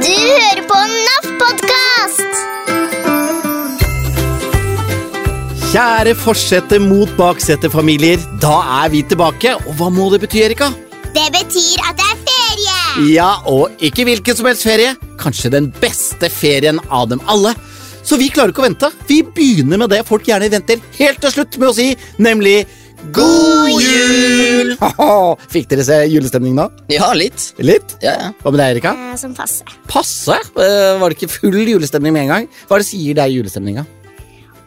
Du hører på NAF podkast. Kjære forsette mot baksete-familier, da er vi tilbake. Og hva må det bety, Erika? Det betyr at det er ferie. Ja, og ikke hvilken som helst ferie. Kanskje den beste ferien av dem alle. Så vi klarer ikke å vente. Vi begynner med det folk gjerne venter helt til slutt med å si, nemlig God jul! Fikk dere se julestemning nå? Ja, litt. Litt? Ja, ja. Hva med deg, Erika? Eh, Som passe. Passe? Eh, Var det ikke full julestemning med en gang? Hva er det sier deg julestemninga?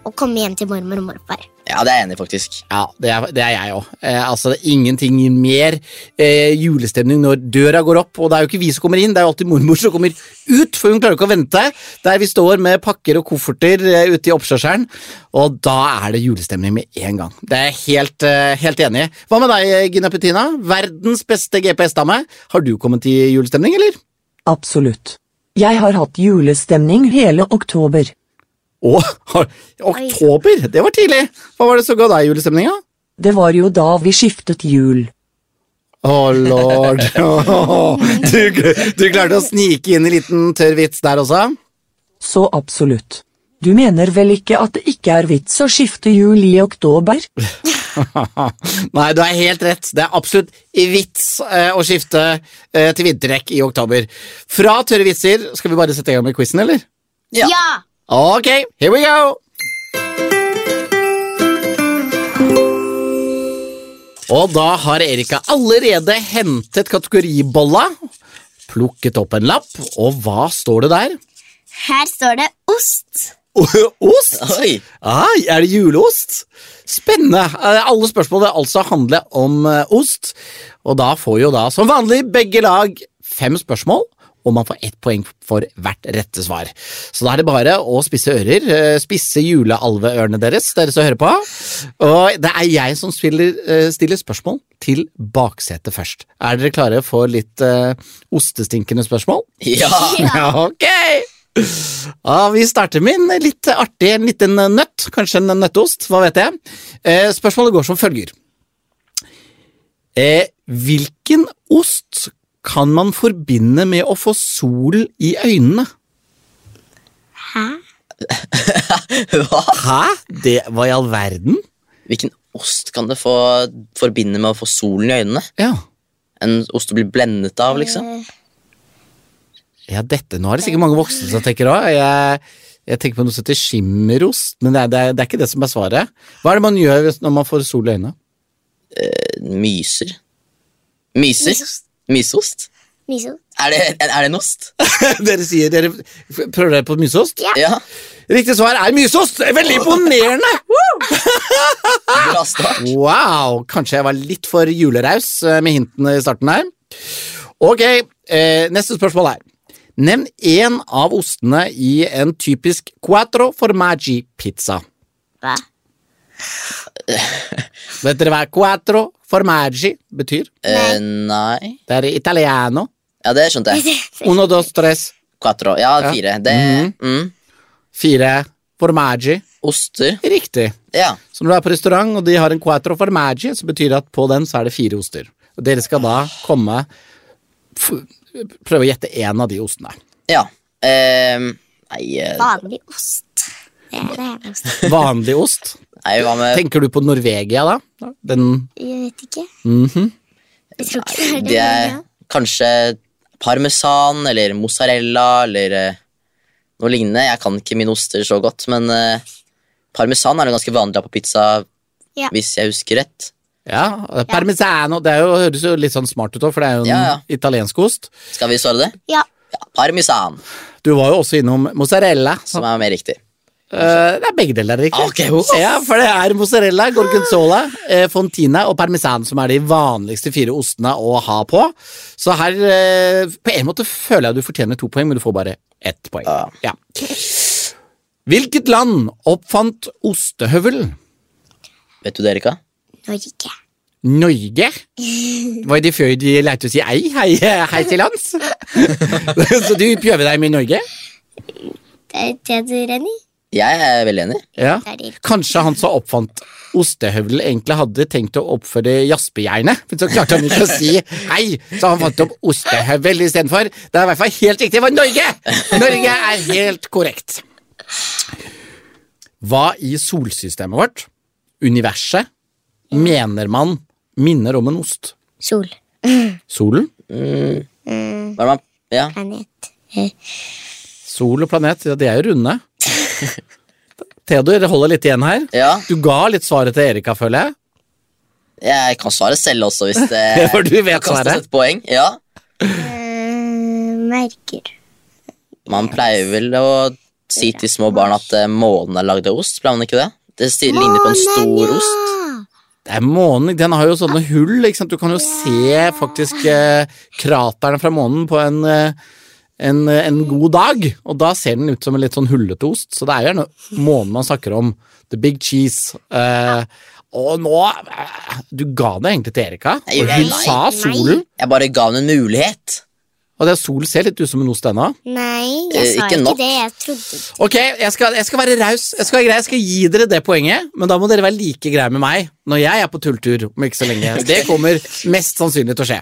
Å komme hjem til mormor og morfar. Ja, det er jeg enig i, faktisk. Ja, det er, det er jeg òg. Eh, altså, det er ingenting mer eh, julestemning når døra går opp. Og det er jo ikke vi som kommer inn, det er jo alltid mormor som kommer ut, for hun klarer ikke å vente. Der vi står med pakker og kofferter eh, ute i oppkjørselen, og da er det julestemning med en gang. Det er jeg helt, eh, helt enig i. Hva med deg, Gina Petina? Verdens beste GPS-dame. Har du kommet i julestemning, eller? Absolutt. Jeg har hatt julestemning hele oktober. Å, oktober! Det var tidlig. Hva var det som ga deg julestemninga? Det var jo da vi skiftet jul. Å, lord. Du, du klarte å snike inn en liten tørr vits der også? Så absolutt. Du mener vel ikke at det ikke er vits å skifte jul i oktober? Nei, du har helt rett. Det er absolutt vits eh, å skifte eh, til vinterdekk i oktober. Fra tørre vitser skal vi bare sette i gang med quizen, eller? ja. Ja. Ok, here we go! Og da har Erika allerede hentet kategoribolla, plukket opp en lapp, og hva står det der? Her står det ost. Ost? Oi. Ah, er det juleost? Spennende. Eh, Alle spørsmålene altså handler om eh, ost, og da får jo da som vanlig begge lag fem spørsmål, og man får ett poeng for hvert rette svar. Så da er det bare å spisse ører, eh, spisse julealveørene deres, dere som hører på. Og det er jeg som spiller, eh, stiller spørsmål til baksetet først. Er dere klare for litt uh, ostestinkende spørsmål? Ja. Ja, ok! Ja, vi starter med en litt artig en liten nøtt, kanskje en nøtteost, hva vet jeg. Eh, spørsmålet går som følger. Eh, hvilken ost kan man forbinde med å få sol i øynene? Hæ? Hva? Hæ? Det, hva i all verden? Hvilken ost kan det få forbinde med å få solen i øynene? Ja, En ost du blir blendet av, liksom? Eh, ja dette, nå er det sikkert mange voksne som tenker òg. Jeg, jeg tenker på noe som heter skimmerost, men det er, det, er, det er ikke det som er svaret. Hva er det man gjør når man får sol i øynene? Myser? Myser? Mysost. Mysost? Mysost. Er det, er det en ost? dere sier dere prøver dere på myseost? Ja. Ja. Riktig svar er myseost! Veldig imponerende! Bra start. Wow, kanskje jeg var litt for juleraus eh, med hintene i starten her. Ok, eh, neste spørsmål er. Nevn én av ostene i en typisk quattro formaggi pizza. Hva? Vet dere hva quattro formaggi betyr? Eh, nei Det er italiano. Ja, det skjønte jeg. Uno, dos, tres, Quattro. Ja, fire. Det mm. fire formaggi. Oster. Riktig. Ja. Så når du er på restaurant og de har en quattro formaggi, så betyr det at på den så er det fire oster. Og dere skal da komme f Prøve å gjette én av de ostene. ja. Eh, nei, eh, Vanlig ost. Vanlig ost. nei, hva med Tenker du på Norvegia, da? Den Jeg vet ikke. mhm. Jeg tror ikke det er det. Det er kanskje parmesan eller mozzarella eller eh, noe lignende. Jeg kan ikke mine oster så godt, men eh, parmesan er jo ganske vanlig på pizza, Ja. hvis jeg husker rett. Ja, parmesano. Det er jo, høres jo litt sånn smart ut òg, for det er jo en Ja, ja. italiensk ost. Skal vi svare det? Ja. Ja, parmesan, Du var jo også innom mozzarella. som er mer riktig. Eh, det er begge deler ikke okay, wow. Ja, for det er mozzarella, gorgonzola, eh, fontina og parmesan som er de vanligste fire ostene å ha på. Så her eh, På en måte føler jeg du fortjener to poeng, men du får bare ett poeng. Ja. Ja. Hvilket land oppfant ostehøvel? Vet du det, Erika? Norge. Norge? Var det før de lærte å si ei hei, hei til lands? Så du prøver deg med Norge? Det er det du renner i? Jeg er veldig enig. Ja. Kanskje han som oppfant ostehøvel, egentlig hadde tenkt å oppføre jaspejernet, men så klarte han ikke å si hei, så han fant opp ostehøvel istedenfor. Det er i hvert fall helt riktig, for Norge! Norge er helt korrekt. Hva i solsystemet vårt, universet, mener man minner om en ost? Sol. Solen? Hva er det man Ja. Planet. Eh, Sol og planet, ja, de er jo runde. Theodor, det holder litt igjen her. ja. Du ga litt svaret til Erika, føler jeg. Jeg kan svare selv også, hvis det For du vet kan kastes svaret. et poeng. Ja. eh, merker. Man pleier vel å si til små barn at eh, månen er lagd av ost, pleier man ikke det? Det sti- ligner på en stor ost. Det er månen, den har jo sånne hull, ikke sant? Du kan jo se faktisk eh, kraterne fra månen på en, eh, en, en god dag, og da ser den ut som en litt sånn hullete ost, så det er jo gjerne månen man snakker om. The big cheese. Eh, og nå eh, Du ga det egentlig til Erika, og hun nei. sa solen. Jeg bare ga henne en mulighet. Og det sol ser litt ut som en ost ennå. Nei, Eh, jeg sa ikke ikke, det. Jeg trodde Ok, jeg skal, jeg skal være raus. Jeg skal jeg skal gi dere det poenget, men da må dere være like greie med meg når jeg er på tulltur om ikke så lenge. Det kommer mest sannsynlig til å skje.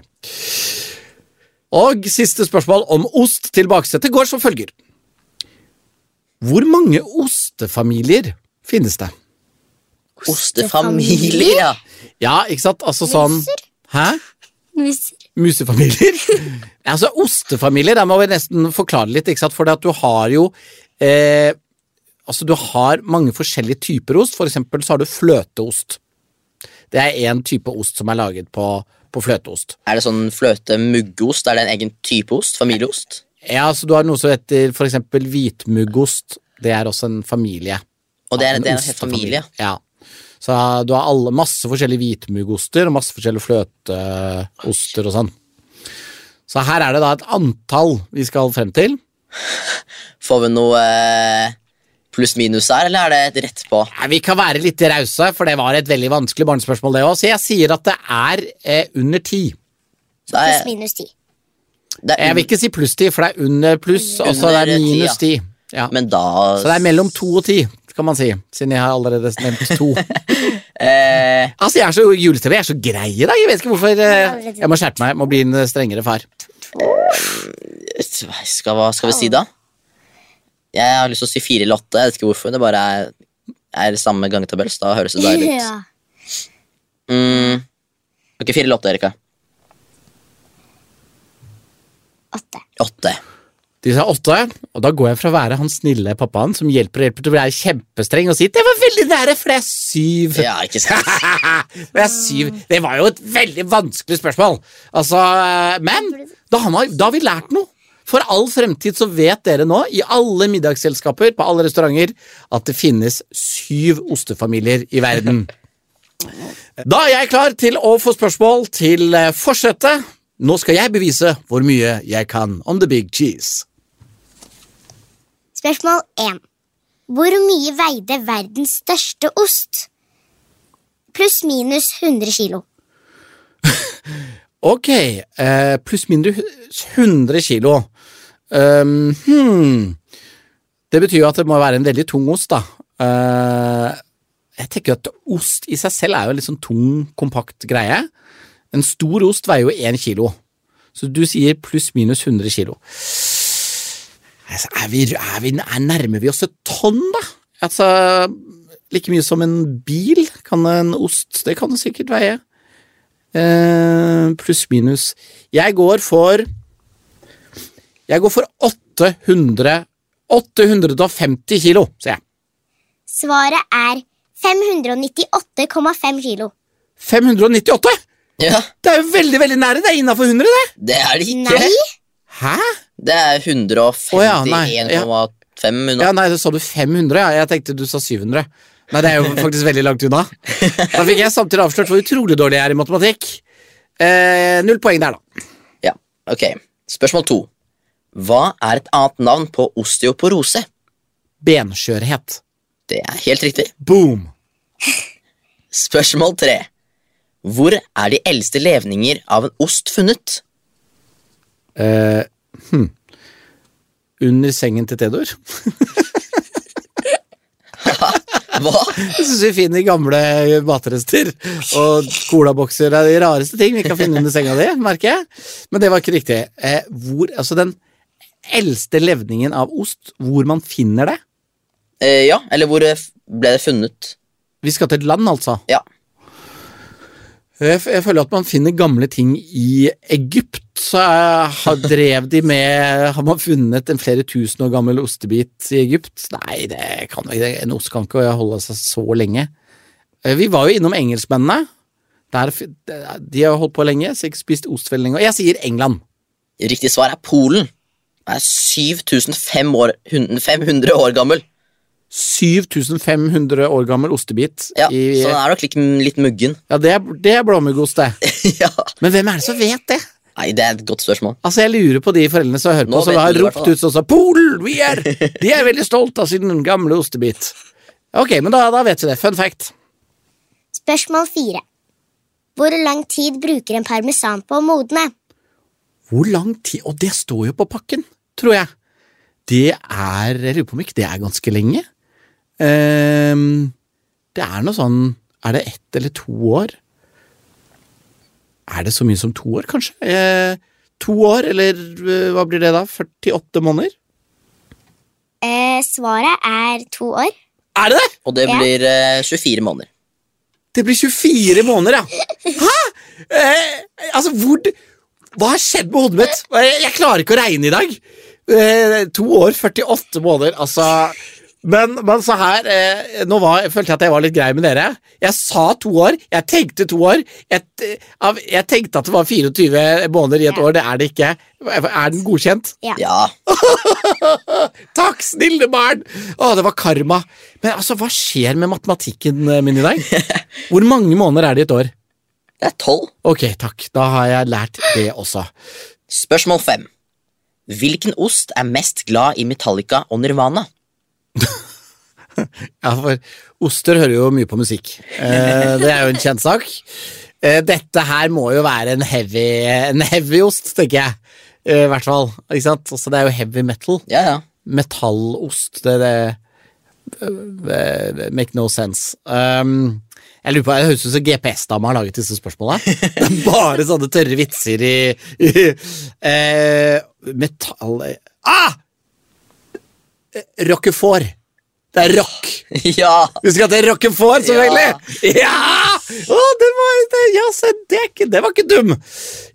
Og siste spørsmål om ost til baksetet går som følger. Hvor mange ostefamilier finnes det? Ostefamilier? ja. Ja, ikke sant? Altså sånn Hæ? Muser. Musefamilier? altså, ostefamilier, da må vi nesten forklare litt, ikke sant? For at du har jo eh, Altså, du har mange forskjellige typer ost. For eksempel så har du fløteost. Det er én type ost som er laget på, på fløteost. Er det sånn fløte-muggost? Er det en egen type ost? Familieost? Ja, så Du har noe som heter for eksempel hvitmuggost. Det er også en familie. Og det er, En det er en hel ostefamilie. familie? Ja. Så du har alle, masse forskjellige hvitmuggoster og masse forskjellige fløteoster og sånn. Så her er det da et antall vi skal frem til. Får vi noe eh, pluss-minus her, eller er det et rett på? Nei, Vi kan være litt rause, for det var et veldig vanskelig barnespørsmål, det òg. Så jeg sier at det er eh, under ti. Pluss er, minus ti. det er Jeg vil ikke si pluss ti, for det er under pluss, og så det er minus ti. Ja. Men da Så det er mellom to og ti, kan man si, siden jeg har allerede nevnt to. eh, Altså, jeg er så julestemme, jeg er så grei i dag. Jeg vet ikke hvorfor. eh, Jeg må skjerpe meg, jeg må bli en strengere far. skal, Hva skal vi si, da? Jeg har lyst til å si fire eller åtte. Jeg vet ikke hvorfor. Det bare er, er samme gangetabell, så da høres det deilig ut. Ja. Mm. Ok, fire eller åtte, Erika? Åtte. Åtte. De sa åtte, og da går jeg fra å være han snille pappaen som hjelper og hjelper, til å være kjempestreng og si det var veldig nære, for det er syv. Ja, ikke sant? det er syv. Det var jo et veldig vanskelig spørsmål. Altså, men da har, da har vi lært noe. For all fremtid så vet dere nå, i alle middagsselskaper, på alle restauranter, at det finnes syv ostefamilier i verden. Da er jeg klar til å få spørsmål til eh, forsetet. Nå skal jeg bevise hvor mye jeg kan om the big cheese. Spørsmål 1. Hvor mye veide verdens største ost? Pluss minus 100 kilo. Ok, eh, pluss mindre hu- 100 kilo. Um, hmm. Det betyr jo at det må være en veldig tung ost, da. Uh, jeg tenker at ost i seg selv er jo en litt sånn tung, kompakt greie. En stor ost veier jo én kilo, så du sier pluss minus 100 kilo. Altså, er vi, er vi, er nærmer vi oss et tonn, da? Altså, like mye som en bil kan en ost, det kan det sikkert veie. Eh, pluss minus. Jeg går for Jeg går for 800 850 kilo, sier jeg. Svaret er 598,5 kilo. 598? Ja, Det er jo veldig veldig nære. Det er innafor 100, det. det er det ikke. Nei! Hæ? Det er 151,5 oh, ja, nei, ja. Ja, nei, så sa du 500, ja. Jeg tenkte du sa 700. Nei, det er jo faktisk veldig langt unna. Da fikk jeg samtidig avslørt hvor utrolig dårlig jeg er i matematikk. Eh, null poeng der, da. Ja, ok. Spørsmål to. Hva er et annet navn på osteoporose? Benskjørhet. Det er helt riktig. Boom. Spørsmål tre. Hvor er de eldste levninger av en ost funnet? Eh, hm. Under sengen til Theodor. Hva? Jeg syns vi finner gamle matrester og colabokser er de rareste ting vi kan finne under senga di, merker jeg. Men det var ikke riktig. Eh, hvor, altså den eldste levningen av ost, hvor man finner det? Eh, ja, eller hvor ble det funnet? Vi skal til et land, altså. Ja. Jeg, jeg føler at man finner gamle ting i Egypt. Så er- har drev de med Har man funnet en flere tusen år gammel ostebit i Egypt? Nei, det kan ikke en ost kan ikke holde seg så lenge. Eh, Vi var jo innom engelskmennene. Der, de har holdt på lenge, så jeg har ikke spist ost veldig lenge. Og jeg sier England. Riktig svar er Polen. Den er 7500 år gammel. 7500 år gammel ostebit. Ja, i, Så den er nok litt, litt muggen. ja det, er, det er blåmuggost, det. ja. Men hvem er det som vet det? Nei, det er et godt spørsmål. Altså, Jeg lurer på de foreldrene som hører på, Nå som har ropt ut sånn som Polen! Vi er, de er veldig stolt av sin gamle ostebit. Ok, men da, da vet vi det. Fun fact. Spørsmål fire. Hvor lang tid bruker en parmesan på å modne? Hvor lang tid Og det står jo på pakken, tror jeg. Det er Jeg lurer på om ikke det er ganske lenge. Ehm, det er noe sånn Er det ett eller to år? Er det så mye som to år, kanskje? Eh, to år, eller eh, hva blir det da? 48 måneder? Eh, svaret er to år. Er det det? Og det Ja. blir eh, 24 måneder. Det blir 24 måneder, ja. Hæ?! Eh, altså, hvor Hva har skjedd med hodet mitt? Jeg, jeg klarer ikke å regne i dag. Eh, to år, 48 måneder, altså men, men så her eh, Nå var, følte jeg at jeg var litt grei med dere. Jeg sa to år. Jeg tenkte to år. Jeg, jeg tenkte at det var 24 måneder i et Ja. år. Det er det ikke. Er den godkjent? Ja. Ja, Takk, snille barn! Å, det var karma. Men altså, hva skjer med matematikken eh, min i dag? Hvor mange måneder er det i et år? det er 12. Ok, takk. Da har jeg lært det også. Spørsmål 5. Hvilken ost er mest glad i Metallica og Nirvana? Ja, for oster hører jo mye på musikk. Eh, det er jo en kjent sak. Eh, dette her må jo være en heavy, en heavy ost, tenker jeg. Eh, I hvert fall. Ikke sant? Altså, det er jo heavy metal. Ja, ja. Metallost, det, det, det Make no sense. Um, jeg lurer på, Det høres ut som GPS-dama har laget disse spørsmåla. Det er bare sånne tørre vitser i, i uh, Metall Ah! Eh, Roquefort. Det er rock. Ja! Husker at det er Roquefort, selvfølgelig! Ja! Å, den var, det, ja, se, det, det var ikke dum.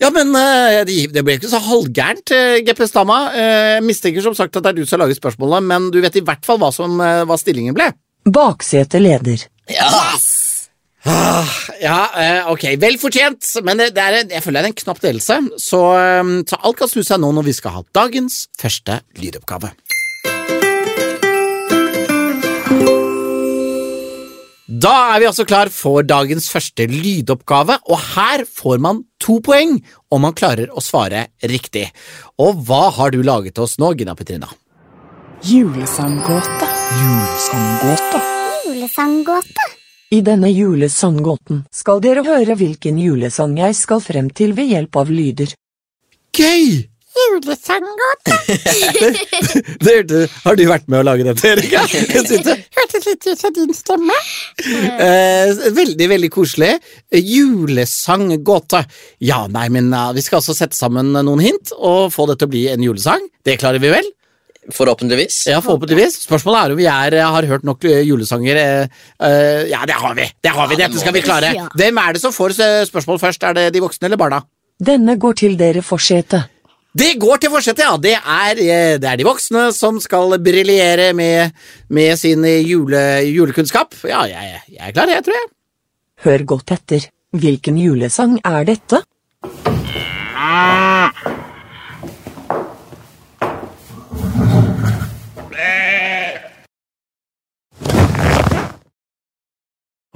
Ja, men eh, det, det ble ikke så halvgærent, uh, GPS-dama. Eh, Jeg mistenker som sagt at det er du som har laget spørsmålet, men du vet i hvert fall hva, som, eh, hva stillingen ble. Baksete leder. ja. Ja, eh, ok, vel fortjent, men det, det er, jeg føler det er en knapp delelse, så, eh, så alt kan snu seg nå når vi skal ha dagens første lydoppgave. Da er vi altså klar for dagens første lydoppgave, og her får man to poeng om man klarer å svare riktig. Og hva har du laget til oss nå, Gina Petrina? Julesanggåte. Julesanggåte. Julesanggåte. I denne julesanggåten skal dere høre hvilken julesang jeg skal frem til ved hjelp av lyder. Gøy! Julesanggåte. Det hørte, har du vært med å lage dette, Erika? Hørtes litt ut som din stemme. Eh, veldig, veldig koselig. Julesanggåte. Ja, nei, men eh, vi skal altså sette sammen noen hint og få det til å bli en julesang. Det klarer vi vel? Forhåpentligvis. Ja, forhåpentligvis. Spørsmålet er om vi er, har hørt nok eh, julesanger. eh, eh, ja, det har vi! Det har vi, Ja, Dette skal vi klare. Hvem er det som får eh, spørsmål først? Er det de voksne eller barna? Denne går til dere forsete. Det går til forsetet, ja. Det er, eh, det er de voksne som skal briljere med, med sin eh, jule, julekunnskap. Ja, jeg, jeg er klar, jeg, tror jeg. Hør godt etter. Hvilken julesang er dette?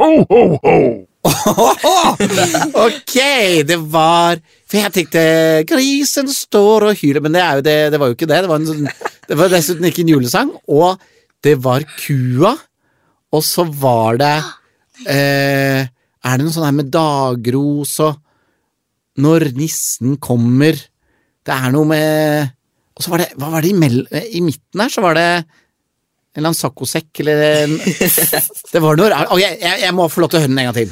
Ho, ho, ho! ok, det var For jeg tenkte grisen står og hyler, men det, er jo det, det var jo ikke det. Det var, en sånn, det var dessuten ikke en julesang, og det var kua, og så var det eh, Er det noe sånn her med dagros og Når nissen kommer Det er noe med Og så var det Hva var det i, mell, i midten her? Så var det En eller annen saccosekk eller en Det var noe rart. Ok, jeg, jeg må få lov til å høre den en gang til.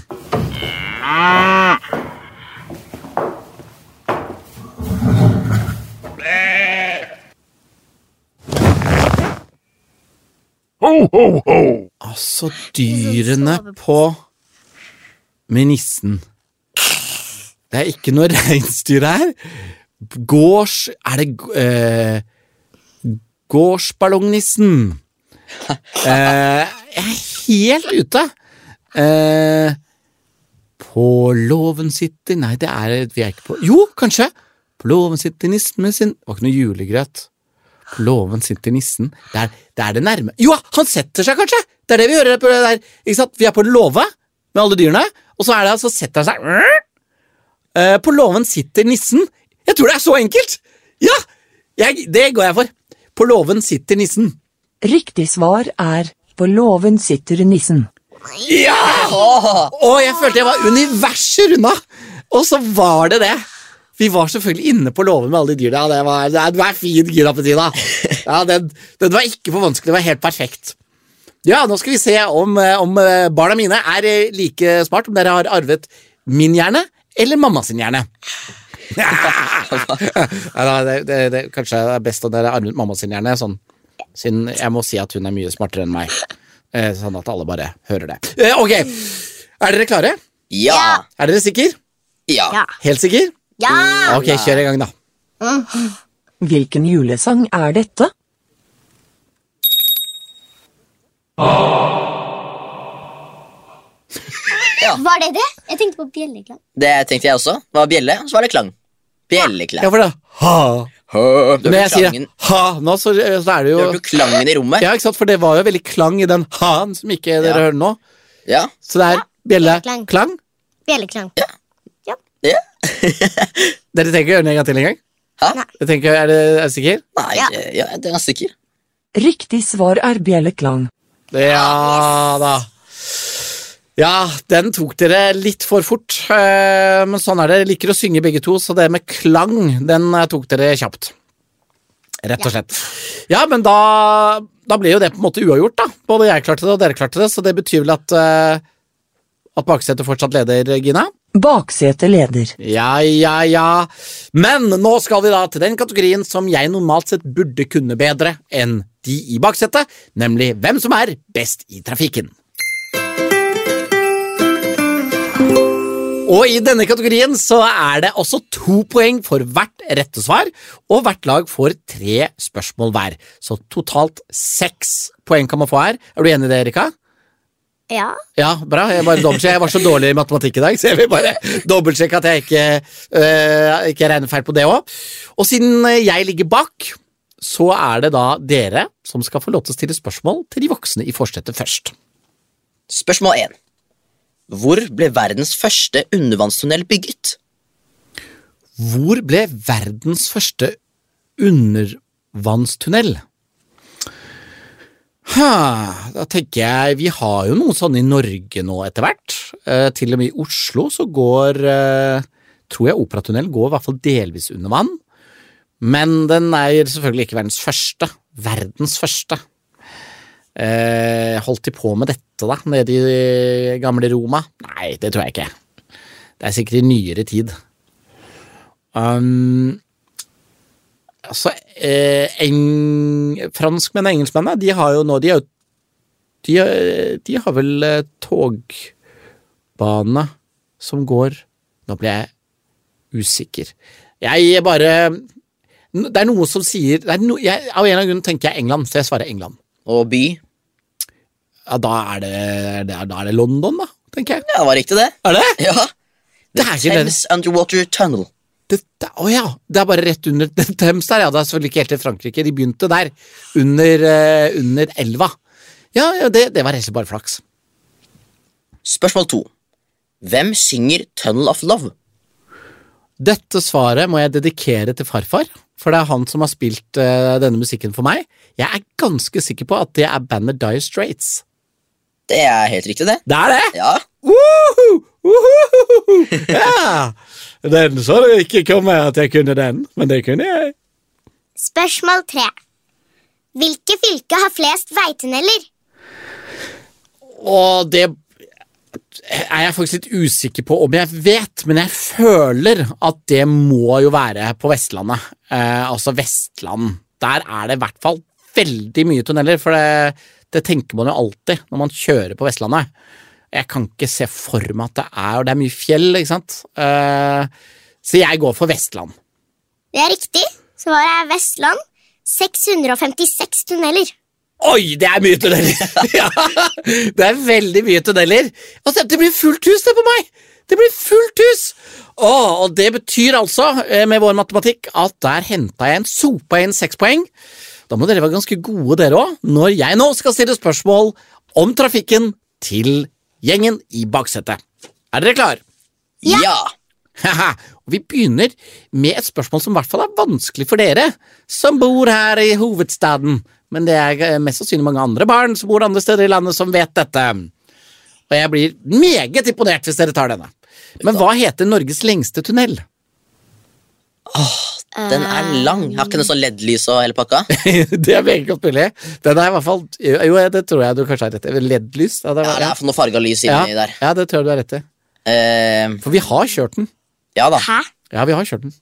Altså, dyrene på med nissen. Det er ikke noe reinsdyr her. Gårds... Er det eh, Gårdsballongnissen. Eh, jeg er helt ute. Eh, på låven sitter Nei, det er vi er ikke på Jo, kanskje. På låven sitter nissen med sin Det var ikke noe julegrøt. På låven sitter nissen. Det er, det er det nærme Jo, han setter seg, kanskje! Det er det vi hører på det der. Ikke sant? Vi er på en låve med alle dyrene, og så er det altså setter han seg Eh, På låven sitter nissen. Jeg tror det er så enkelt! Ja! Jeg, det går jeg for. På låven sitter nissen. Riktig svar er På låven sitter nissen. Ja! Og jeg følte jeg var universet unna! Og så var det det. Vi var selvfølgelig inne på låven med alle de dyra. Ja, det var, det er- du er fin, Gina Petina. Ja, den, den var ikke for vanskelig, det var helt perfekt. Ja, nå skal vi se om, eh, om eh, barna mine er eh, like smart, om dere har arvet min hjerne eller mamma sin hjerne. Ja, da, det, det, det, kanskje det er best om dere arvet mamma sin hjerne, sånn, siden jeg må si at hun er mye smartere enn meg. Eh, Sånn at alle bare hører det. Eh, Ok, er dere klare? Ja. Er dere sikre? Ja. Ja. Helt sikre? Ja! Ok, kjør i gang, da. Hvilken julesang er dette? Var det det? Jeg tenkte på bjelleklang. Det tenkte jeg også. Det var bjelle, og så var det klang. Bjelleklang. Ja, for det ha. ha. Når jeg sier ha nå, så, så er det jo hørte du klangen i rommet? Ja, ikke sant, for det var jo veldig klang i den ha-en som ikke dere Ja. hører nå. Ja. Så det er bjelle, bjelleklang. klang. Bjelleklang. ja. Dere tenker å gjøre det en gang til en gang? Hæ? Tenker, Er dere er dere sikre? Nei, Ja. ja. jeg er sikker. Riktig svar er bjelleklang. Ja da. Ja, den tok dere litt for fort. eh, Men sånn er det. Jeg liker å synge begge to, så det med klang, den eh, tok dere kjapt. Rett og slett. Ja, men da, da ble jo det på en måte uavgjort, da. Både jeg klarte det, og dere klarte det, så det betyr vel at eh, At baksetet fortsatt leder, Gina? Baksetet leder. Ja, ja, ja. Men nå skal vi da til den kategorien som jeg normalt sett burde kunne bedre enn de i baksetet, nemlig hvem som er best i trafikken. Og i denne kategorien så er det også to poeng for hvert rette svar, og hvert lag får tre spørsmål hver. Så totalt seks poeng kan man få her. Er du enig i det, Erika? Ja. Ja, bra. Jeg, bare jeg var så dårlig i matematikk i dag, så jeg vil bare dobbeltsjekke at jeg ikke, øh, ikke regner feil på det òg. Og siden jeg ligger bak, så er det da dere som skal få lov til å stille spørsmål til de voksne i forsetet først. Spørsmål 1. Hvor ble verdens første undervannstunnel bygget? Hvor ble verdens første undervannstunnel? Da tenker jeg Vi har jo noen sånne i Norge nå etter hvert. Eh, til og med i Oslo så går eh, Tror jeg Operatunnelen går i hvert fall delvis under vann. Men den er selvfølgelig ikke verdens første. Verdens første. Eh, holdt de på med dette, da, nede i gamle Roma? Nei, det tror jeg ikke. Det er sikkert i nyere tid. Um, altså, eh, eng, franskmenn og engelskmennene, de har jo nå De, jo, de, de har vel eh, togbane som går Nå ble jeg usikker. Jeg bare Det er noe som sier det er no, jeg, Av en eller annen grunn tenker jeg England, så jeg svarer England. Og by? Ja, da er det, da er det London, da, tenker jeg. Ja, det var riktig, det. Er det? Ja. Det er. Thames Underwater Tunnel. Det, det, å ja, det er bare rett under Thames der, ja. Det er selvfølgelig ikke helt til Frankrike. De begynte der, under, uh, under elva. Ja, ja det, det var rett og slett bare flaks. Spørsmål to. Hvem synger Tunnel of Love? Dette svaret må jeg dedikere til farfar, for det er han som har spilt uh, denne musikken for meg. Jeg er ganske sikker på at det er bandet Dire Straits. Det er helt riktig, det. Det er det! Ja. Woohoo! Ja! Den så du ikke komme at jeg kunne den, men det kunne jeg. Spørsmål tre. Hvilke fylke har flest veitunneler? Og det er jeg faktisk litt usikker på om jeg vet, men jeg føler at det må jo være på Vestlandet. Eh, altså Vestland. Der er det i hvert fall veldig mye tunneler, for det, det tenker man jo alltid når man kjører på Vestlandet. Jeg kan ikke se for meg at det er Og det er mye fjell, ikke sant. Eh, så jeg går for Vestland. Det er riktig. Svaret er Vestland. 656 tunneler. Oi, det er mye tunneler! ja, det er veldig mye tunneler. Altså, det blir fullt hus, det, på meg! Det blir fullt hus! Åh, og det betyr altså, eh, med vår matematikk, at der henta jeg en sopa inn seks poeng. Da må dere være ganske gode, dere òg, når jeg nå skal stille spørsmål om trafikken til gjengen i baksetet. Er dere klar? Ja! Haha, og Vi begynner med et spørsmål som i hvert fall er vanskelig for dere som bor her i hovedstaden, men det er eh, mest sannsynlig mange andre barn som bor andre steder i landet som vet dette. Og jeg blir meget imponert hvis dere tar denne. Men hva heter Norges lengste tunnel? Den er lang. Jeg har ikke noe sånn LED-lys og hele pakka. det er meget godt mulig. Den er i hvert fall Jo, det tror jeg du kanskje har rett i. LED-lys? Ja, det Ja, er for noe farga lys ja, inni der. ja, det tror jeg du har rett i. Uh, For vi har kjørt den. ja da. Hæ? Ja, vi har kjørt den.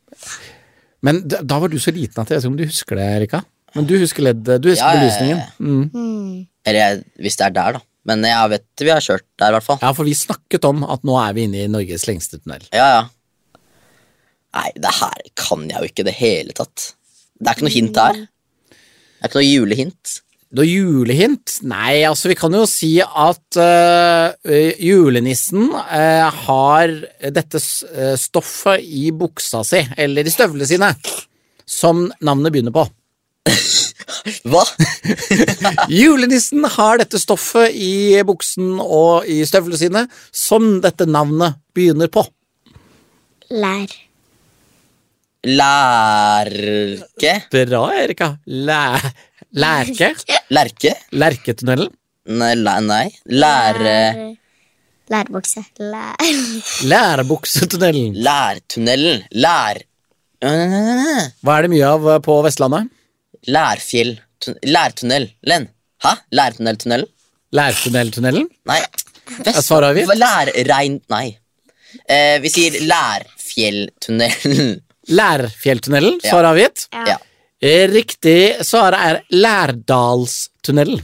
Men da, da var du så liten at jeg vet ikke om du husker det, Erika. Men du husker LED, du husker Ja, ja, ja, belysningen. Mm. Eller jeg, hvis det er der, da. Men jeg vet vi har kjørt der, i hvert fall. Ja, for vi snakket om at nå er vi inne i Norges lengste tunnel. Ja, ja. Nei, det her kan jeg jo ikke i det hele tatt. Det er ikke noe hint her. Det er ikke noe julehint. Noe julehint? Nei, altså vi kan jo si at uh, julenissen uh, har dette øh, stoffet i buksa si, eller i støvlene sine, som navnet begynner på. Hva? Julenissen har dette stoffet i buksen og i støvlene sine, som dette navnet begynner på. Lær. Lærke? Bra, Erika. Læ lærke? Lerke? Lerketunnelen? Nei, læ nei. Lære... Lærebukse. Lær. Lærebuksetunnelen. Lærtunnelen. Lær... Hva er det mye av øh, på Vestlandet? Lærfjell. Lærtunnelen. Hæ? Lærtunneltunnelen? Lærtunneltunnelen? Nei. Vest... svaret avgitt? Lærrein... Nei. Eh, vi sier Lærfjelltunnelen. Lærfjelltunnelen, Ja. avgitt. Ja. Eh, Riktig svaret er Lærdalstunnelen.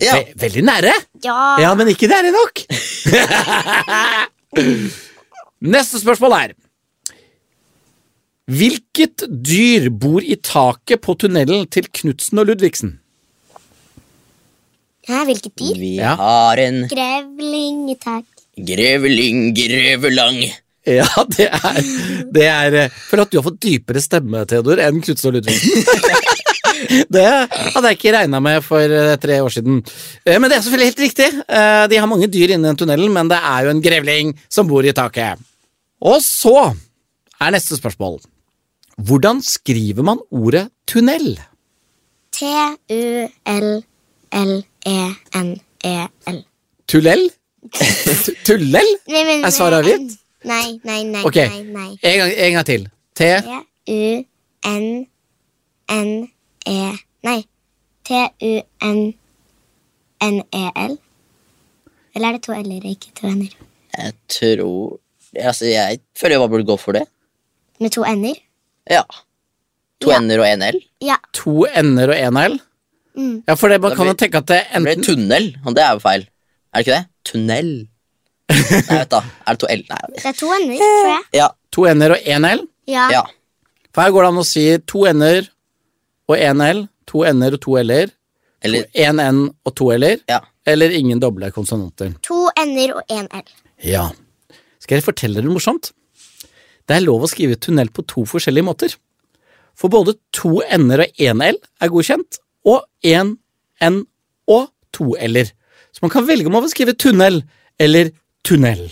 Ja. Ve veldig nære, Ja. ja, men ikke nære nok. Neste spørsmål er Hvilket dyr bor i taket på tunnelen til Knutsen og Ludvigsen? Hæ, hvilket dyr? Vi Ja. har en Grevling i tak. Grevling, grevelang. Ja, det er, det er Føler at du har fått dypere stemme, Theodor, enn Knutsen og Ludvigsen. Det hadde jeg ikke regna med for eh, tre år siden. Eh, Men det er selvfølgelig helt riktig. Eh, De har mange dyr inni den tunnelen, men det er jo en grevling som bor i taket. Og så er neste spørsmål. Hvordan skriver man ordet tunnel? T-u-l-l-e-n-e-l. Tullel? Tu- Tullel? Men- Er svaret avgitt? Nei, nei, nei. Ok, nei, nei. en gang, en gang til. T T-u-n-n-e Nei. T-u-n-n-e-l. Eller er det to l-er, ikke to n-er? Jeg tror Altså, jeg føler jeg bare burde gå for det. Med to n-er? Ja. To Ja. n-er og en l. Ja. To n-er og en l? Mm. Ja, for det, man Da kan jo tenke at det Det blir tunnel, og det er jo feil. Er det ikke det? Tunnel. Nei, vet da. Er det to l? Nei. Det er to n-er, tror jeg. Ja. to n-er og én l? Ja. ja. For her går det an å si to n-er og én l, to n-er og to l-er, Eller én n og to l-er, Ja. eller ingen doble konsonanter. To n-er og én l. Ja. Skal jeg fortelle dere noe morsomt? Det er lov å skrive tunnel på to forskjellige måter. For både to n-er og én l er godkjent, og én n og to l-er. Så man kan velge om man vil skrive tunnel eller tunnel.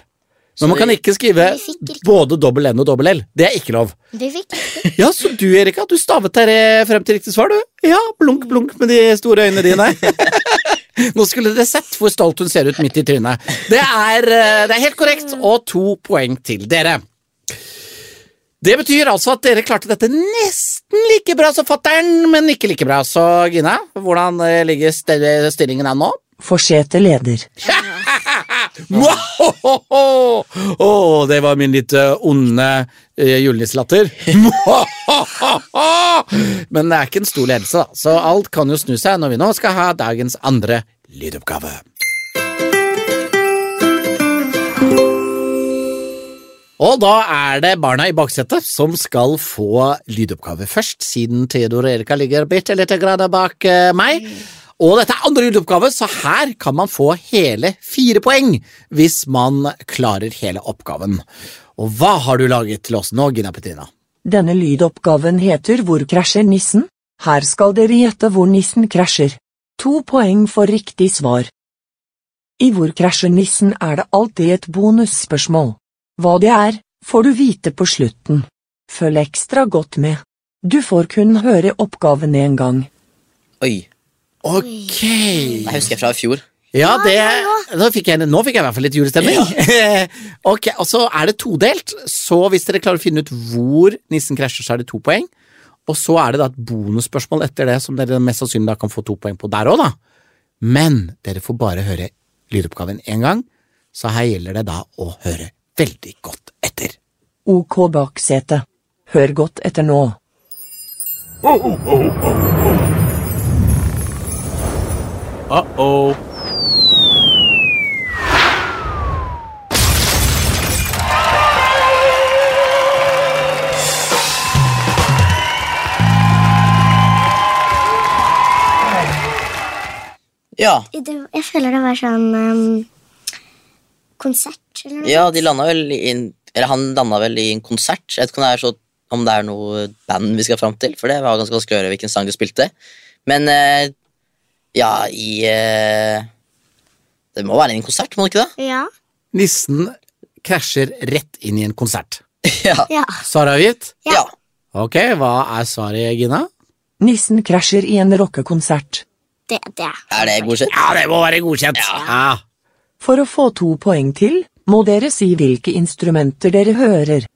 Men man kan ikke skrive ikke- både dobbel n og dobbel l. Det er ikke lov. Vi fikk Ja, så du Erika, du stavet deg eh, frem til riktig svar, du. Ja, blunk, blunk med de store øynene dine. Nå skulle dere sett hvor stolt hun ser ut midt i trynet. Det er, eh, det er helt korrekt, og to poeng til dere. Det betyr altså at dere klarte dette nesten like bra som fatter'n, men ikke like bra. Så Gina, hvordan eh, ligger stillingen an nå? Forsete leder. Mwahohoho! Å, det var min litt eh, onde uh, julenisselatter. Men det er ikke en stor ledelse, da, så alt kan jo snu seg når vi nå skal ha dagens andre lydoppgave. Og da er det barna i baksetet som skal få lydoppgave først, siden Theodor og Erika ligger bitte lite grann bak eh, meg. Og dette er andre lydoppgave, så her kan man få hele fire poeng hvis man klarer hele oppgaven. Og hva har du laget til oss nå, Gina Petrina? Denne lydoppgaven heter Hvor krasjer nissen? Her skal dere gjette hvor nissen krasjer. To poeng for riktig svar. I Hvor krasjer nissen er det alltid et bonusspørsmål. Hva det er, får du vite på slutten. Følg ekstra godt med. Du får kun høre oppgaven én gang. Oi. Ok. Det husker jeg fra i fjor. Ja, det, ja, nå, fikk jeg, nå fikk jeg i hvert fall litt julestemning. ok, og så er det todelt, så hvis dere klarer å finne ut hvor nissen krasjer, så er det to poeng. Og så er det da et bonusspørsmål etter det som dere mest sannsynlig da kan få to poeng på der òg, da. Men dere får bare høre lydoppgaven én gang, så her gjelder det da å høre veldig godt etter. Ok baksete. Hør godt etter nå. Uh-oh. Ja. Jeg føler det var sånn um, konsert eller noe. ja, de landa vel i en Eller han landa vel i en konsert. Jeg vet ikke om det er, så, om det er noe band vi skal fram til, for det var ganske vanskelig å høre hvilken sang de spilte. Men eh, ja, i eh, Det må være en konsert, må det ikke det? Ja. Nissen krasjer rett inn i en konsert. ja. Ja. Svaravgitt? ja. Ok, hva er svaret, Gina? Nissen krasjer i en rockekonsert. Det, det. Er det godkjent? Ja, det må være godkjent. Ja. For å få to poeng til, må dere si hvilke instrumenter dere hører.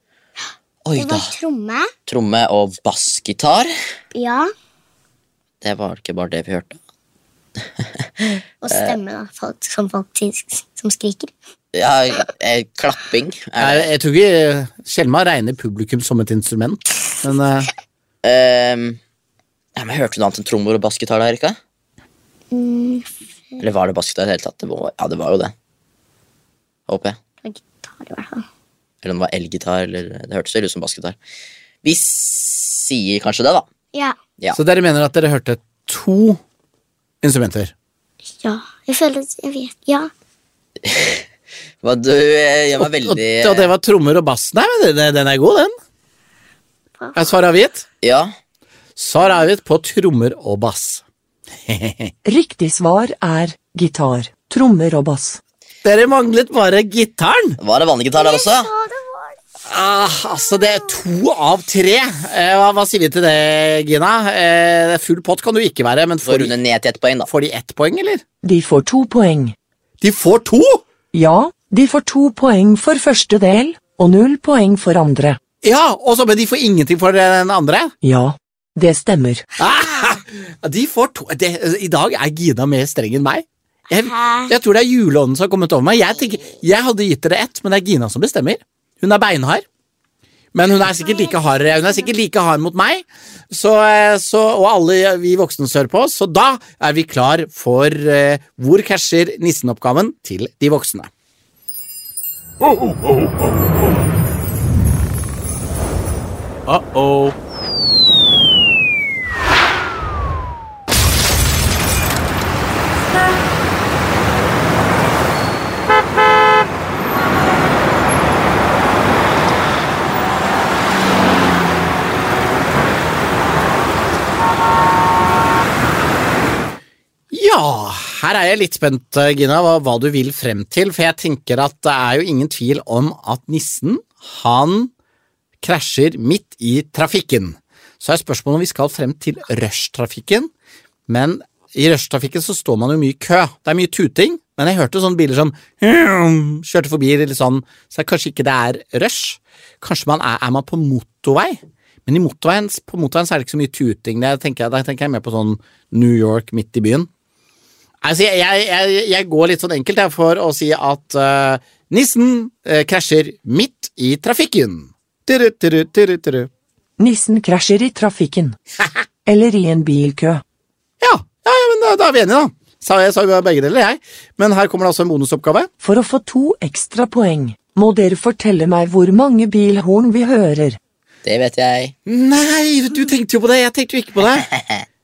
Oi Det da. var tromme. Tromme og bassgitar. Ja. Det var ikke bare det vi hørte. Og stemme, da. Folk, som folk som skriker. Ja, eh, klapping. Nei, Jeg, tror ikke Skjelma regner publikum som et instrument, men eh, um, ja, men Hørte du noe annet enn trommer og bassgitar da, Erika? Mm, Eller var det bassgitar i det hele tatt? Det var, ja, det var jo det. Håper jeg. og gitar, i hvert fall. Eller om det var elgitar, eller Det hørtes ut som bassgitar. Vi sier kanskje det, da. Ja. Ja. Så dere mener at dere hørte to instrumenter? Ja. Jeg føler Jeg vet Ja. Hva, du eh, gjør meg Og, veldig og det var trommer og bass? Nei, men den, den er god, den. Er svaret avgitt? Ja. Svar avgitt på trommer og bass. Riktig svar er gitar, trommer og bass. Dere manglet bare gitaren! Var det vanlig gitar der også? Ah, altså, det er to av tre. Eh, hva, hva sier vi til det, Gina? Eh, full pott kan du ikke være, men Får får de, ned til ett poeng, da. får de ett poeng, eller? De får to poeng. De får to! Ja, de får to poeng for første del, og null poeng for andre. Ja, og så, men de får ingenting for den andre? Ja, det stemmer. Ah, de får to det, I dag er Gina mer streng enn meg. Jeg, jeg tror det er juleånden som har kommet over meg. Jeg, tenker, jeg hadde gitt dere ett, men det er Gina som bestemmer. Hun er beinhard. Men hun er sikkert like hard, hun er sikkert like hard mot meg, så, eh, så, og alle vi voksne som på, så da er vi klar for eh, Hvor casher nissen-oppgaven til de voksne. Uh-oh. Ja, her er jeg litt spent, eh, Gina, hva, hva du vil frem til, for jeg tenker at det er jo ingen tvil om at nissen, han krasjer midt i trafikken. Så er spørsmålet om vi skal frem til rushtrafikken, men i rushtrafikken så står man jo mye i kø. Det er mye tuting, men jeg hørte sånne biler som kjørte forbi eller sånn, så kanskje ikke det er rush. Kanskje man er, er man på motorvei, Men motorveien, på motorveien så er det ikke så mye tuting. Der tenker jeg, tenker jeg mer på sånn New York midt i byen. Altså, jeg, jeg, jeg, jeg går litt sånn enkelt her for å si at uh, nissen uh, krasjer midt i trafikken. Turu, turu, turu. Nissen krasjer i trafikken. Eller i en bilkø. Ja, ja, ja, men da, da er vi enige, da. Sa jeg sa begge deler, jeg. Men her kommer det altså en bonusoppgave. For å få to ekstra poeng må dere fortelle meg hvor mange bilhorn vi hører. Det vet jeg. Nei, du tenkte jo på det. Jeg tenkte jo ikke på det.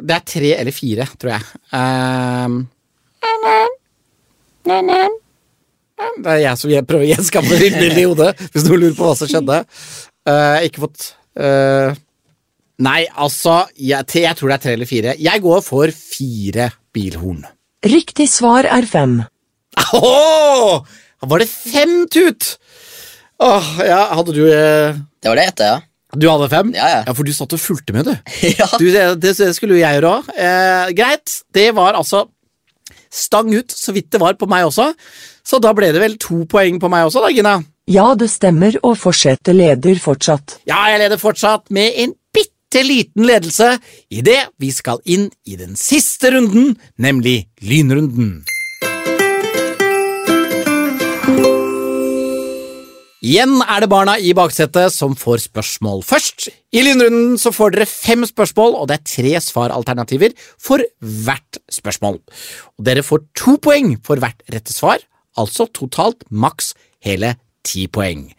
Det er tre eller fire, tror jeg. Ehm, det er jeg som prøver å gjenskape et bilde i hodet, hvis noen lurer på hva som skjedde. Eh, ikke fått eh, Nei, altså, jeg, jeg tror det er tre eller fire. Jeg går for fire bilhorn. Riktig svar er fem. Åh! Var det fem tut? Åh, ja, hadde du eh, Det var det jeg ja. Du hadde fem? Ja, ja. ja, for du satt og fulgte med, du. ja. du det, det skulle jo jeg gjøre òg. Eh, greit, det var altså stang ut, så vidt det var på meg også. Så da ble det vel to poeng på meg også, da, Gina. Ja, det stemmer, og fortsette leder fortsatt. Ja, jeg leder fortsatt med en bitte liten ledelse idet vi skal inn i den siste runden, nemlig lynrunden. Igjen er det barna i baksetet som får spørsmål først. I lynrunden så får dere fem spørsmål, og det er tre svaralternativer for hvert spørsmål. Og dere får to poeng for hvert rette svar, altså totalt maks hele ti poeng.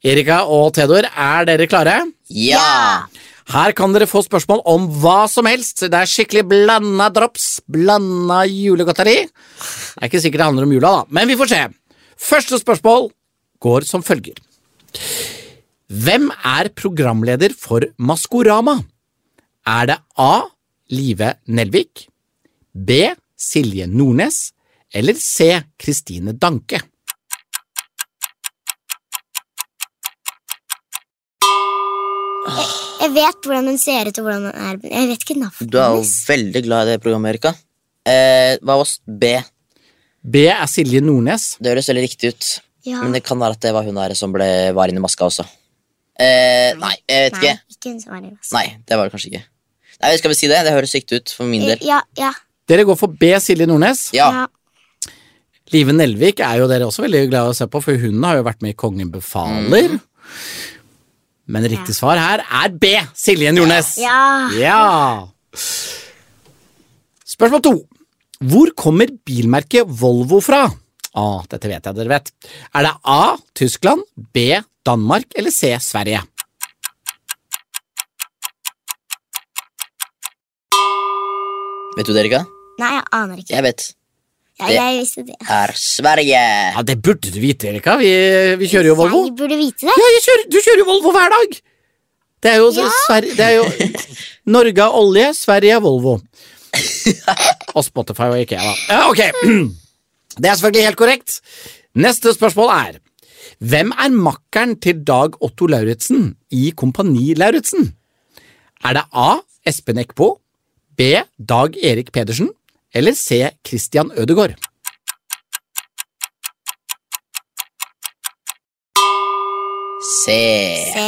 Erika og Theodor, er dere klare? Ja! Her kan dere få spørsmål om hva som helst. Det er skikkelig blanda drops, blanda julegodteri. Det er ikke sikkert det handler om jula, da, men vi får se. Første spørsmål går som følger. Hvem er programleder for Maskorama? Er det A. Live Nelvik, B. Silje Nordnes eller C. Kristine Danke? Jeg vet hvordan hun ser ut, og hvordan hun er. Jeg vet ikke navnet Du er jo veldig glad i det programmet, Erika. Eh, hva var B? B er Silje Nordnes. Det høres veldig riktig ut. Ja. Men det kan være at det var hun der som ble, var inni maska også. Eh, nei, jeg vet Nei, ikke. ikke hun som var i maska. Nei, det var det kanskje ikke. Nei, Skal vi si det? Det høres sykt ut for min del. Ja, ja, Dere går for B. Silje Nordnes. Ja. ja. Live Nelvik er jo dere også veldig glad i å se på, for hun har jo vært med i Kongen befaler. Men riktig svar her er B. Silje Nordnes. ja. Ja. Spørsmål to. Hvor kommer bilmerket Volvo fra? Ah, dette vet jeg dere vet. Er det A. Tyskland, B. Danmark eller C. Sverige? Vet du det, Erika? Nei, jeg aner ikke. Jeg vet. Ja, det- jeg visste det. Er Sverige. Ja, Det burde du vite, Erika. Vi, vi kjører jo Volvo. Jeg burde vite det. Ja, jeg kjører, du kjører jo Volvo hver dag! Det er jo, Sver- det er jo Norge har olje, Sverige har Volvo. Og Spotify og Ikea, da. Ja, ok. Det er selvfølgelig helt korrekt. Neste spørsmål er Hvem er makkeren til Dag Otto Lauritzen i Kompani Lauritzen? Er det A. Espen Eckbo, B. Dag Erik Pedersen eller C. Christian Ødegaard? C. C.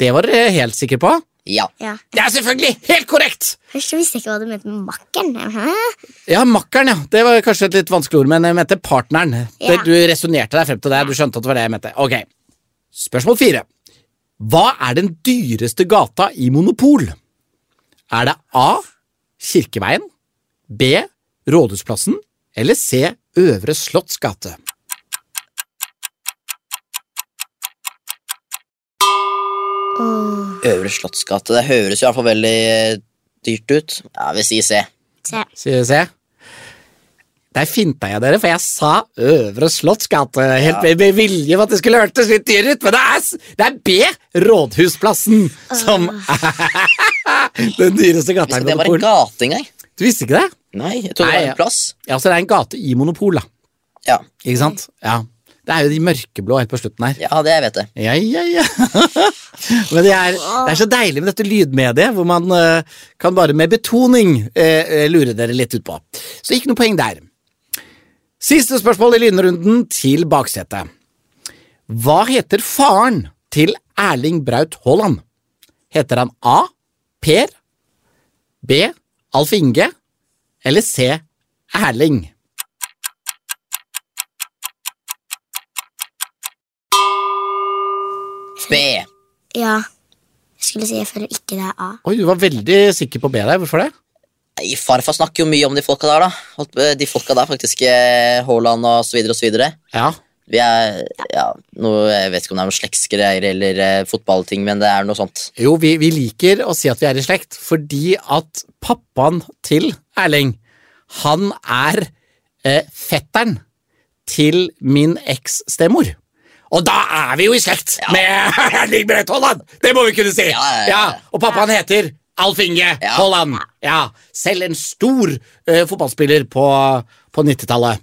Det var dere helt sikre på? Ja. Ja. Det er selvfølgelig helt korrekt! Først så visste jeg ikke hva du mente med makkeren. Ja, makkeren, ja. Det var kanskje et litt vanskelig ord, men jeg mente partneren. Det, Ja. du resonnerte deg frem til det. Du skjønte at det var det jeg mente. Ok. Spørsmål fire. Hva er den dyreste gata i Monopol? Er det A. Kirkeveien, B. Rådhusplassen eller C. Øvre Slottsgate? Åh, Øvre Slottsgate. Det høres jo i hvert fall veldig eh, dyrt ut. Ja, vi sier C. se. Sier C. Der finta jeg dere, for jeg sa Øvre Slottsgate helt med, med vilje for at det skulle hørtes litt dyr ut, men det er, det er B. Rådhusplassen som er den dyreste gata i Det var en gate engang. Du visste ikke det? Nei, jeg trodde det var en plass. Ja, så det er en gate i Monopol, da. Ja, Ikke sant? Ja. Det er jo de mørkeblå helt på slutten her. ja det vet jeg. Ja, ja, ja. Men det er, det er så deilig med dette lydmediet, hvor man uh, kan bare med betoning eh, lure dere litt ut på. Så ikke noe poeng der. Siste spørsmål i lynrunden til baksetet. Hva heter faren til Erling Braut Haaland? Heter han A. Per, B. Alf Inge eller C. Erling? B. Ja. Jeg skulle si jeg føler ikke det er A. Oi, du var veldig sikker på B der. Hvorfor det? Nei, Farfar snakker jo mye om de folka der, da. Eh, De folka der, faktisk. eh, Haaland og så videre og så videre. Ja. Vi er ja, noe, Jeg vet ikke om det er noen slektsgreier eller eh, fotballting, men det er noe sånt. Jo, vi, vi liker å si at vi er i slekt, fordi at pappaen til Erling, han er eh, fetteren til min eks-stemor. Og da er vi jo i slekt med Erling Braut Haaland! Det må vi kunne si! Ja, ja, ja. og pappaen heter Alf Inge Ja. Haaland. Ja, selv en stor uh, fotballspiller på, på 90-tallet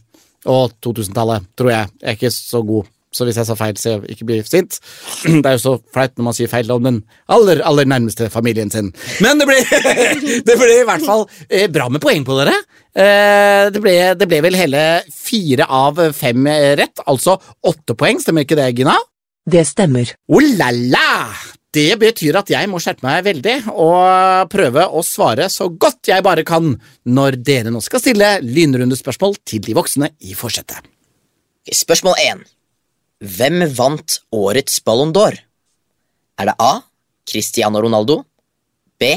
og 2000-tallet, tror jeg. Jeg er ikke så god, så hvis jeg sa feil, så jeg ikke bli sint. Det er jo så flaut når man sier feil om den aller, aller nærmeste familien sin. Men det ble, det ble i hvert fall eh, bra med poeng på dere. Eh, det, ble, det ble vel hele fire av fem rett, altså åtte poeng. Stemmer ikke det, Gina? Det stemmer. Oh la la! Det betyr at jeg må skjerpe meg veldig og prøve å svare så godt jeg bare kan når dere nå skal stille lynrundespørsmål til de voksne i forsetet. Spørsmål 1. Hvem vant årets Ballon d'Or? Er det A. Cristiano Ronaldo, B.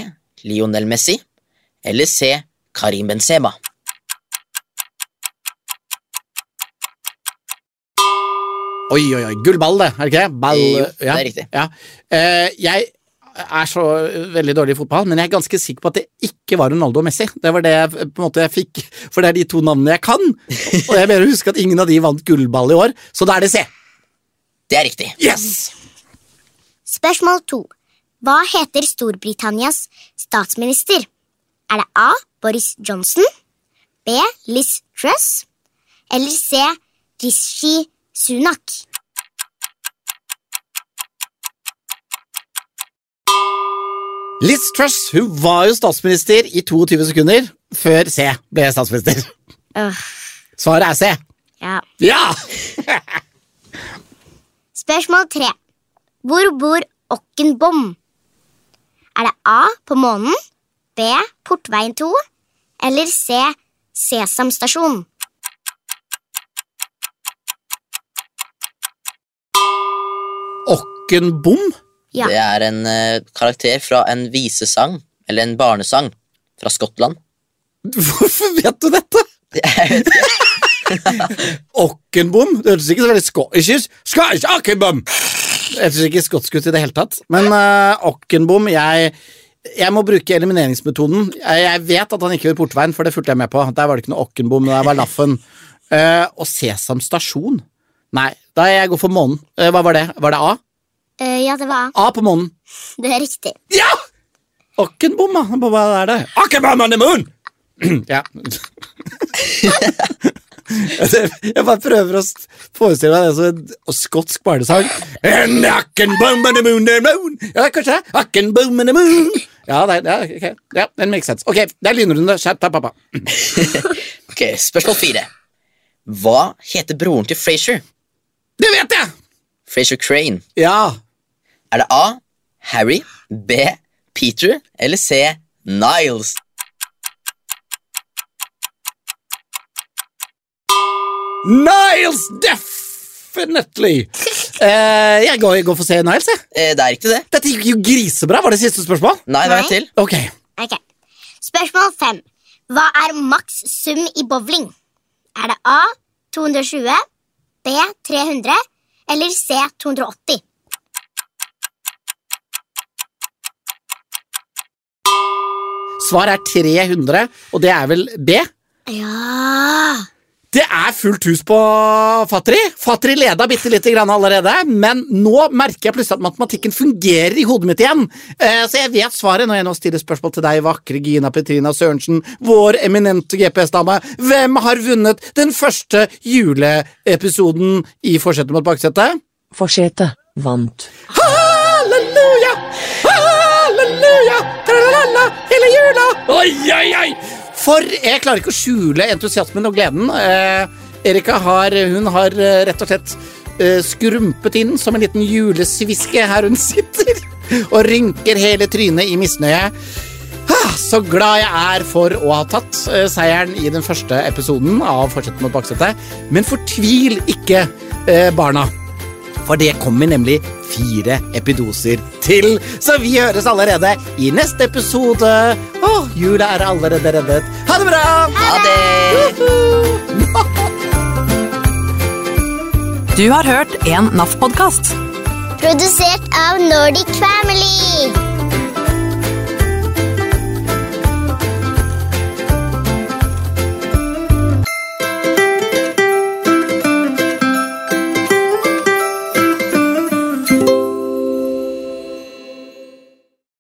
Lionel Messi eller C. Karim Benzema? Oi, oi, oi. Gullball, det, er det ikke det? Ball, Jo, det ja, er riktig. Ja. Eh, jeg er så veldig dårlig i fotball, men jeg er ganske sikker på at det ikke var Ronaldo og Messi. Det var det jeg, på en måte jeg fikk, for det er de to navnene jeg kan. Og jeg mener å huske at ingen av de vant gullball i år, så da er det C. Det er riktig. Yes! Spørsmål to. Hva heter Storbritannias statsminister? Er det A. Boris Johnson, B. Liz Truss eller C. Rishi Sunak? Liz Truss hun var jo statsminister i 22 sekunder før C ble statsminister. Uh. Svaret er C. ja. Ja! Spørsmål tre. Hvor bor Okkenbom? Er det A på månen, B Portveien 2 eller C Sesam stasjon? Okkenbom? Ja. Det er en eh, karakter fra en visesang, eller en barnesang, fra Skottland. Hvorfor vet du dette? Jeg vet ikke. Okkenbom? Det hørtes ikke så veldig skotsk ut. Skotsk Okkenbom! Det hørtes ikke skotsk ut i det hele tatt. Men uh, Okkenbom jeg, jeg må bruke elimineringsmetoden. Jeg, jeg vet at han ikke vil Portveien, for det fulgte jeg med på. Der var det ikke noe Okkenbom, der var Laffen. Uh, og Sesam stasjon? Nei, da jeg går for månen. Uh, hva var det? Var det A? Uh, ja, det var A. A på månen. Det er riktig. Ja! Okkenbom, da. Hva er det? Okkenbom on the moon! ja. Jeg bare prøver å forestille meg det som en skotsk barnesang. Ja, kanskje det. Ja, det, ja, ok. ja, den makes sense. Ok, det er lynrunde. Skjerp deg, pappa. Ok, Spørsmål fire. Hva heter broren til Frazier? Det vet jeg! Frazier Crane. Ja. Er det A. Harry, B. Peter eller C. Niles? Niles, definitely! Eh, jeg, går, jeg går for å se Niles, jeg. Eh, det er ikke det. Dette gikk jo grisebra. Var det siste spørsmål? Nei, det er et til. Ok. Ok. Spørsmål fem. Hva er maks sum i bowling? Er det A 220, B 300 eller C 280? Svaret er 300, og det er vel B? Ja Det er fullt hus på Fatri. Fatri leda bitte lite grann allerede, men nå merker jeg plutselig at matematikken fungerer i hodet mitt igjen. Eh, Så jeg vet svaret når jeg nå stiller spørsmål til deg, vakre Gina Petrina Sørensen, vår eminente GPS-dame. Hvem har vunnet den første juleepisoden i Forsetet mot baksetet? Forsetet vant. Halleluja! Halleluja! Tralala, hele jula! Oi, oi, oi! For jeg klarer ikke å skjule entusiasmen og gleden. Eh, Erika har, hun har eh, rett og slett eh, skrumpet inn som en liten julesviske her hun sitter, og rynker hele trynet i misnøye. Ah, Så glad jeg er for å ha tatt eh, seieren i den første episoden av Fortsett mot baksetet. Men fortvil ikke, eh, barna. For det kommer nemlig fire epidoser til. Så vi høres allerede i neste episode. Å, jula er allerede reddet. Ha det bra! Ha det! Du har hørt en NAF-podkast. Produsert av Nordic Family.